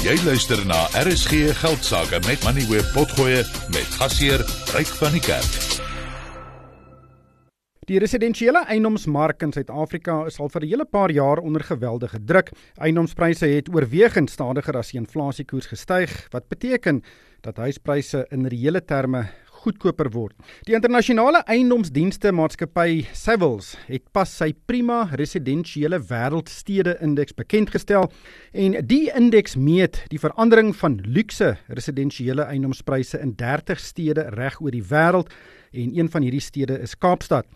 Jy luister na RSG Geldsaake met Money Web Potgoe met gasheer Ryk van die Kerk. Die residensiële eiendomsmark in Suid-Afrika is al vir 'n hele paar jaar onder geweldige druk. Eiendomspryse het oorwegend stadiger as die inflasiekoers gestyg, wat beteken dat huispryse in reële terme goedkoper word. Die internasionale eiendomsdienste maatskappy Savills het pas sy prima residensiële wêreldstede indeks bekend gestel en die indeks meet die verandering van luukse residensiële eiendomspryse in 30 stede reg oor die wêreld en een van hierdie stede is Kaapstad.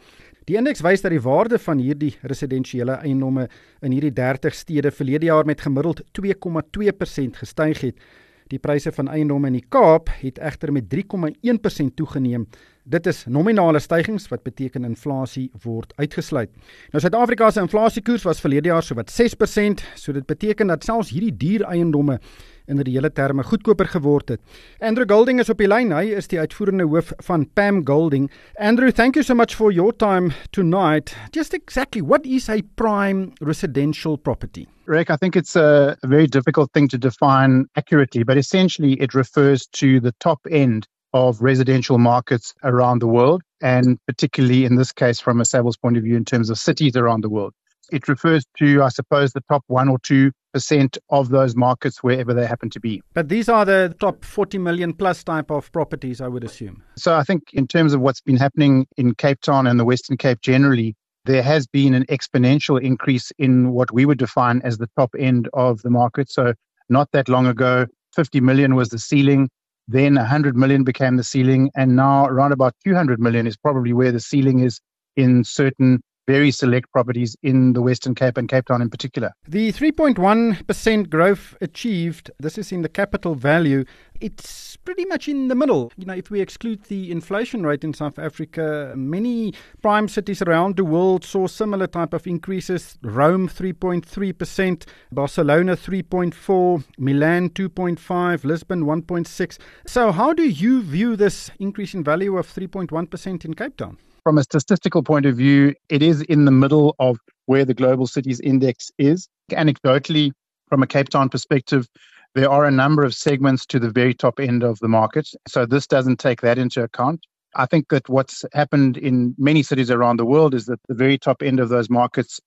Die indeks wys dat die waarde van hierdie residensiële eiendomme in hierdie 30 stede verlede jaar met gemiddeld 2,2% gestyg het. Die pryse van eiendomme in die Kaap het egter met 3,1% toegeneem. Dit is nominale stygings wat beteken inflasie word uitgesluit. Nou Suid-Afrika se inflasiekoers was verlede jaar sowat 6%, so dit beteken dat selfs hierdie duur eiendomme in reële terme goedkoper geword het. Andrew Golding is op die lyn. Hy is die uitvoerende hoof van Pam Golding. Andrew, thank you so much for your time tonight. Just exactly what is a prime residential property? Rick, I think it's a, a very difficult thing to define accurately, but essentially it refers to the top end of residential markets around the world, and particularly in this case from a Savills point of view in terms of cities around the world. It refers to, I suppose, the top one or two percent of those markets wherever they happen to be. But these are the top 40 million plus type of properties, I would assume. So I think in terms of what's been happening in Cape Town and the Western Cape generally, there has been an exponential increase in what we would define as the top end of the market. So not that long ago, 50 million was the ceiling. Then 100 million became the ceiling. And now around about 200 million is probably where the ceiling is in certain very select properties in the Western Cape and Cape Town in particular. The 3.1% growth achieved, this is in the capital value, it's pretty much in the middle. You know, if we exclude the inflation rate in South Africa, many prime cities around the world saw similar type of increases. Rome 3.3%, Barcelona 3.4, Milan 2.5, Lisbon 1.6. So how do you view this increase in value of 3.1% in Cape Town? From a statistical point of view, it is in the middle of where the global cities index is. Anecdotally, from a Cape Town perspective, there are a number of segments to the very top end of the market. So this doesn't take that into account. I think that what's happened in many cities around the world is that the very top end of those markets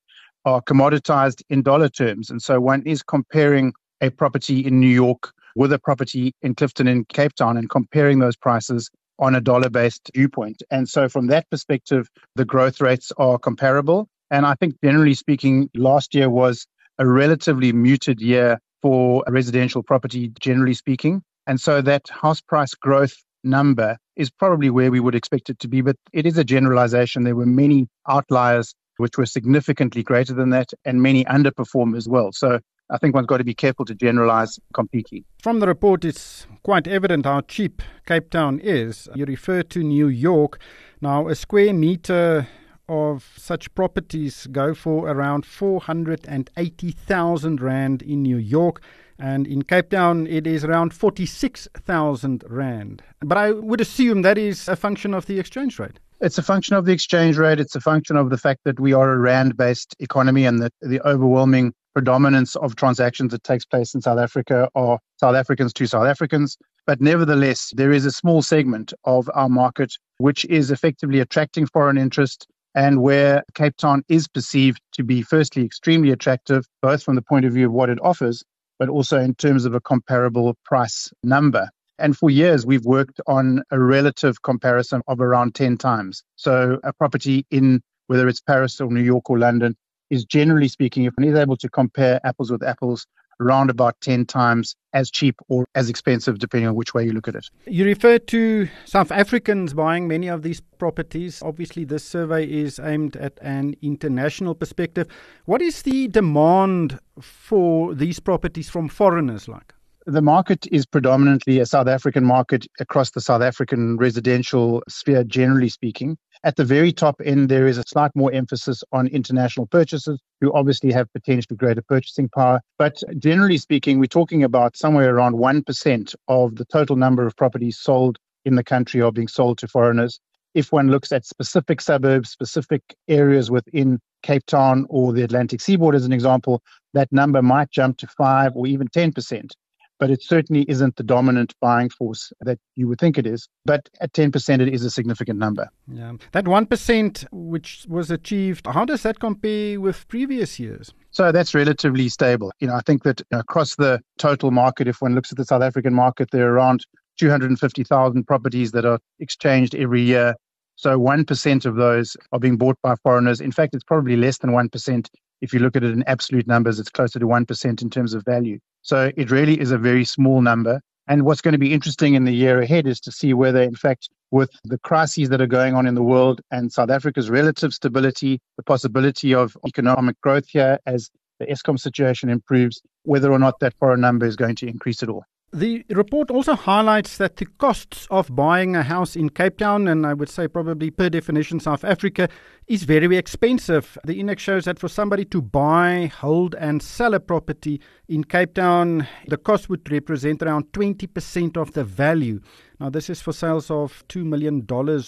are commoditized in dollar terms. And so one is comparing a property in New York with a property in Clifton in Cape Town and comparing those prices on a dollar based viewpoint. And so, from that perspective, the growth rates are comparable. And I think, generally speaking, last year was a relatively muted year for residential property, generally speaking. And so, that house price growth number is probably where we would expect it to be. But it is a generalization. There were many outliers which were significantly greater than that, and many underperform as well. So I think one's got to be careful to generalize completely. From the report, it's quite evident how cheap Cape Town is. You refer to New York. Now, a square meter of such properties go for around 480,000 Rand in New York. And in Cape Town, it is around 46,000 Rand. But I would assume that is a function of the exchange rate. It's a function of the exchange rate. It's a function of the fact that we are a rand based economy and that the overwhelming predominance of transactions that takes place in South Africa are South Africans to South Africans. But nevertheless, there is a small segment of our market which is effectively attracting foreign interest and where Cape Town is perceived to be, firstly, extremely attractive, both from the point of view of what it offers, but also in terms of a comparable price number. And for years, we've worked on a relative comparison of around 10 times. So a property in whether it's Paris or New York or London is generally speaking, if one is able to compare apples with apples, around about 10 times as cheap or as expensive, depending on which way you look at it. You refer to South Africans buying many of these properties. Obviously, this survey is aimed at an international perspective. What is the demand for these properties from foreigners like? The market is predominantly a South African market across the South African residential sphere, generally speaking. At the very top end, there is a slight more emphasis on international purchases who obviously have potentially greater purchasing power. But generally speaking, we're talking about somewhere around 1% of the total number of properties sold in the country are being sold to foreigners. If one looks at specific suburbs, specific areas within Cape Town or the Atlantic seaboard as an example, that number might jump to 5 or even 10%. But it certainly isn't the dominant buying force that you would think it is. But at 10%, it is a significant number. Yeah. That 1% which was achieved, how does that compare with previous years? So that's relatively stable. You know, I think that across the total market, if one looks at the South African market, there are around 250,000 properties that are exchanged every year. So 1% of those are being bought by foreigners. In fact, it's probably less than 1%. If you look at it in absolute numbers, it's closer to 1% in terms of value. So it really is a very small number. And what's going to be interesting in the year ahead is to see whether, in fact, with the crises that are going on in the world and South Africa's relative stability, the possibility of economic growth here as the Eskom situation improves, whether or not that foreign number is going to increase at all. The report also highlights that the costs of buying a house in Cape Town, and I would say probably per definition South Africa, is very expensive. The index shows that for somebody to buy, hold, and sell a property in Cape Town, the cost would represent around 20% of the value. Now, this is for sales of $2 million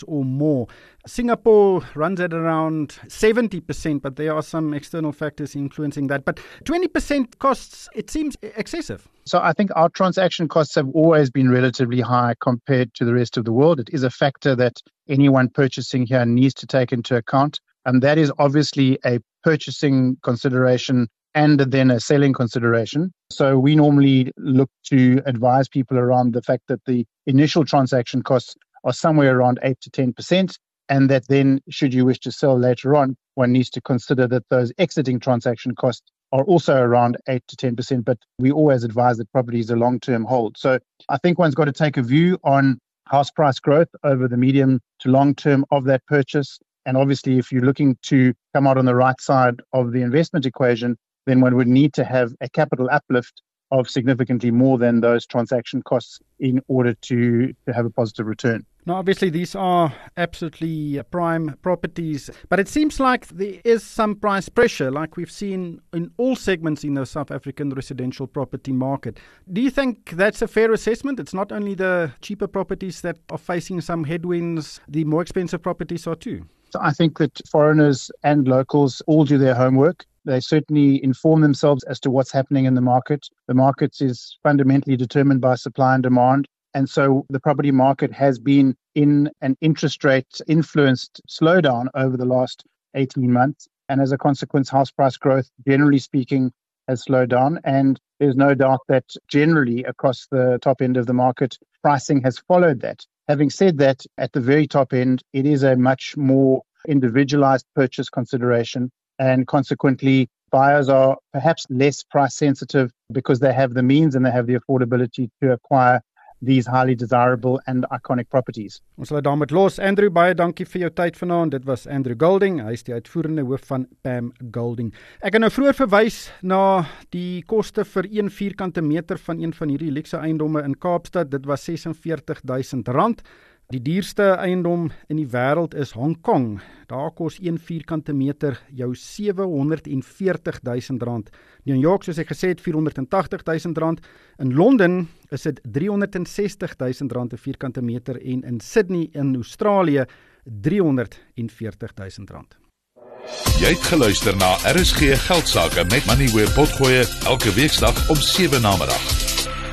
or more. Singapore runs at around 70%, but there are some external factors influencing that. But 20% costs, it seems excessive. So I think our transaction costs have always been relatively high compared to the rest of the world. It is a factor that anyone purchasing here needs to take into account. And that is obviously a purchasing consideration and then a selling consideration. So we normally look to advise people around the fact that the initial transaction costs are somewhere around 8 to 10%, and that then, should you wish to sell later on, one needs to consider that those exiting transaction costs are also around 8 to 10%, but we always advise that property is a long term hold. So I think one's got to take a view on house price growth over the medium to long term of that purchase. And obviously, if you're looking to come out on the right side of the investment equation, then one would need to have a capital uplift of significantly more than those transaction costs in order to, to have a positive return. Now, obviously, these are absolutely prime properties, but it seems like there is some price pressure, like we've seen in all segments in the South African residential property market. Do you think that's a fair assessment? It's not only the cheaper properties that are facing some headwinds, the more expensive properties are too. So I think that foreigners and locals all do their homework. They certainly inform themselves as to what's happening in the market. The market is fundamentally determined by supply and demand. And so the property market has been in an interest rate influenced slowdown over the last 18 months. And as a consequence, house price growth, generally speaking, has slowed down. And there's no doubt that generally across the top end of the market, pricing has followed that. Having said that, at the very top end, it is a much more individualized purchase consideration. And consequently, buyers are perhaps less price sensitive because they have the means and they have the affordability to acquire these highly desirable and iconic properties. Ons sal daarmee los. Andrew, baie dankie vir jou tyd vanaand. Dit was Andrew Golding, hy is die uitvoerende hoof van Pam Golding. Ek het nou vroeër verwys na die koste vir 1 vierkante meter van een van hierdie luxe eiendomme in Kaapstad. Dit was R46000. Die duurste eiendom in die wêreld is Hong Kong. Daar kos 1 vierkante meter jou R740 000. New York, soos ek gesê het, R480 000. In Londen is dit R360 000 'n vierkante meter en in Sydney in Australië R340 000. Jy het geluister na RSG Geldsaake met Money where potgoe elke weeksdag om 7 na middag.